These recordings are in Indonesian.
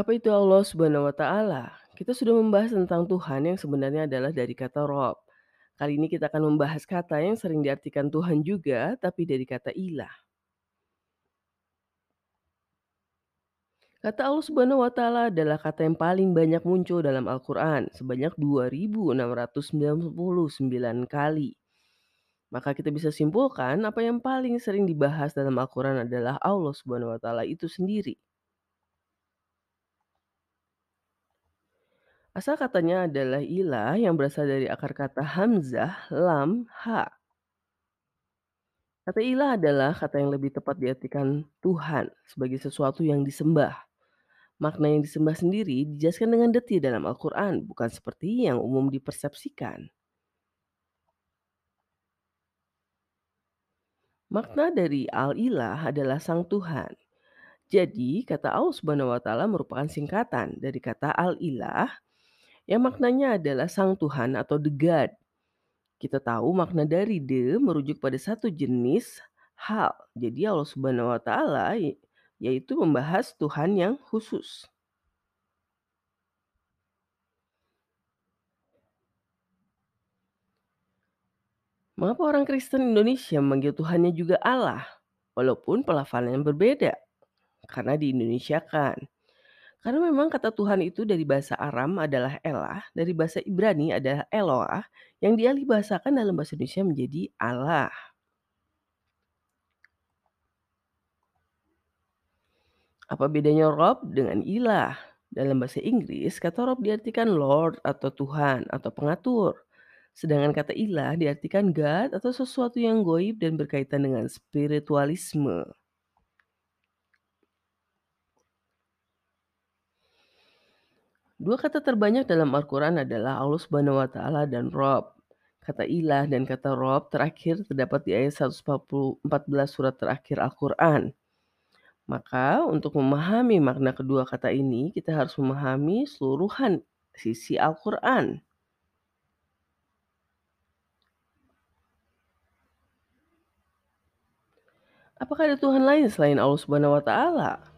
Apa itu Allah Subhanahu wa Ta'ala? Kita sudah membahas tentang Tuhan yang sebenarnya adalah dari kata Rob. Kali ini kita akan membahas kata yang sering diartikan Tuhan juga, tapi dari kata ilah. Kata Allah Subhanahu wa Ta'ala adalah kata yang paling banyak muncul dalam Al-Quran, sebanyak 2699 kali. Maka kita bisa simpulkan apa yang paling sering dibahas dalam Al-Quran adalah Allah Subhanahu wa Ta'ala itu sendiri. Asal katanya adalah ilah yang berasal dari akar kata hamzah, lam, ha. Kata ilah adalah kata yang lebih tepat diartikan Tuhan sebagai sesuatu yang disembah. Makna yang disembah sendiri dijelaskan dengan detil dalam Al-Quran, bukan seperti yang umum dipersepsikan. Makna dari al-ilah adalah sang Tuhan. Jadi, kata Allah Subhanahu wa taala merupakan singkatan dari kata al-ilah yang maknanya adalah sang Tuhan atau the God. Kita tahu makna dari the merujuk pada satu jenis hal. Jadi Allah Subhanahu wa taala y- yaitu membahas Tuhan yang khusus. Mengapa orang Kristen Indonesia memanggil Tuhannya juga Allah? Walaupun pelafalannya berbeda. Karena di Indonesia kan. Karena memang kata Tuhan itu dari bahasa Aram adalah Elah, dari bahasa Ibrani adalah Eloah, yang dialih bahasakan dalam bahasa Indonesia menjadi Allah. Apa bedanya Rob dengan ilah? Dalam bahasa Inggris, kata Rob diartikan Lord atau Tuhan atau pengatur. Sedangkan kata ilah diartikan God atau sesuatu yang goib dan berkaitan dengan spiritualisme. Dua kata terbanyak dalam Al-Quran adalah Allah Subhanahu wa Ta'ala dan Rob. Kata ilah dan kata Rob terakhir terdapat di ayat 114 surat terakhir Al-Quran. Maka untuk memahami makna kedua kata ini, kita harus memahami seluruhan sisi Al-Quran. Apakah ada Tuhan lain selain Allah Subhanahu wa Ta'ala?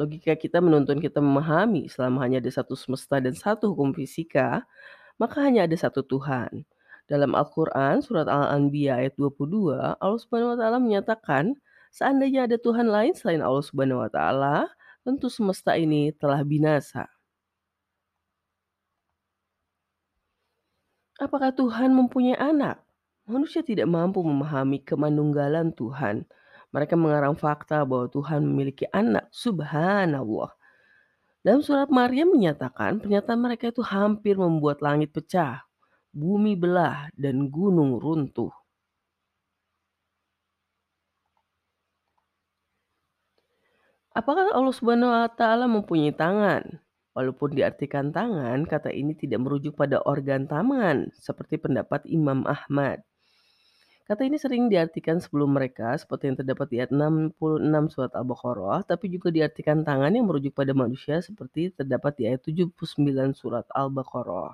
Logika kita menuntun kita memahami selama hanya ada satu semesta dan satu hukum fisika, maka hanya ada satu Tuhan. Dalam Al-Quran, surat Al-Anbiya ayat 22, Allah Subhanahu wa Ta'ala menyatakan, seandainya ada Tuhan lain selain Allah Subhanahu wa Ta'ala, tentu semesta ini telah binasa. Apakah Tuhan mempunyai anak? Manusia tidak mampu memahami kemanunggalan Tuhan. Mereka mengarang fakta bahwa Tuhan memiliki anak. Subhanallah. Dalam surat Maryam menyatakan pernyataan mereka itu hampir membuat langit pecah, bumi belah, dan gunung runtuh. Apakah Allah Subhanahu wa taala mempunyai tangan? Walaupun diartikan tangan, kata ini tidak merujuk pada organ tangan seperti pendapat Imam Ahmad. Kata ini sering diartikan sebelum mereka seperti yang terdapat di ayat 66 surat Al-Baqarah, tapi juga diartikan tangan yang merujuk pada manusia seperti terdapat di ayat 79 surat Al-Baqarah.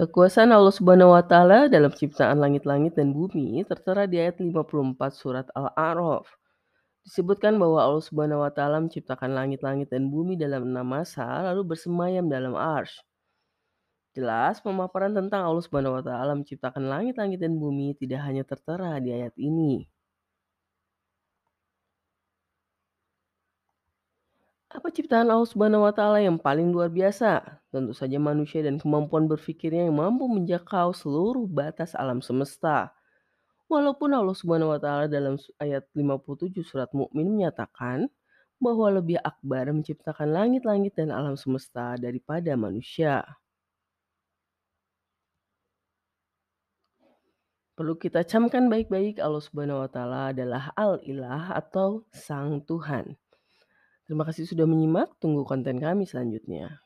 Kekuasaan Allah Subhanahu wa taala dalam ciptaan langit-langit dan bumi tertera di ayat 54 surat Al-A'raf. Disebutkan bahwa Allah Subhanahu wa taala menciptakan langit-langit dan bumi dalam enam masa lalu bersemayam dalam arsy. Jelas pemaparan tentang Allah Subhanahu wa taala menciptakan langit-langit dan bumi tidak hanya tertera di ayat ini. Apa ciptaan Allah Subhanahu wa taala yang paling luar biasa? Tentu saja manusia dan kemampuan berpikirnya yang mampu menjangkau seluruh batas alam semesta. Walaupun Allah Subhanahu wa taala dalam ayat 57 surat Mukmin menyatakan bahwa lebih akbar menciptakan langit-langit dan alam semesta daripada manusia. Perlu kita camkan baik-baik Allah Subhanahu wa taala adalah Al-Ilah atau Sang Tuhan. Terima kasih sudah menyimak, tunggu konten kami selanjutnya.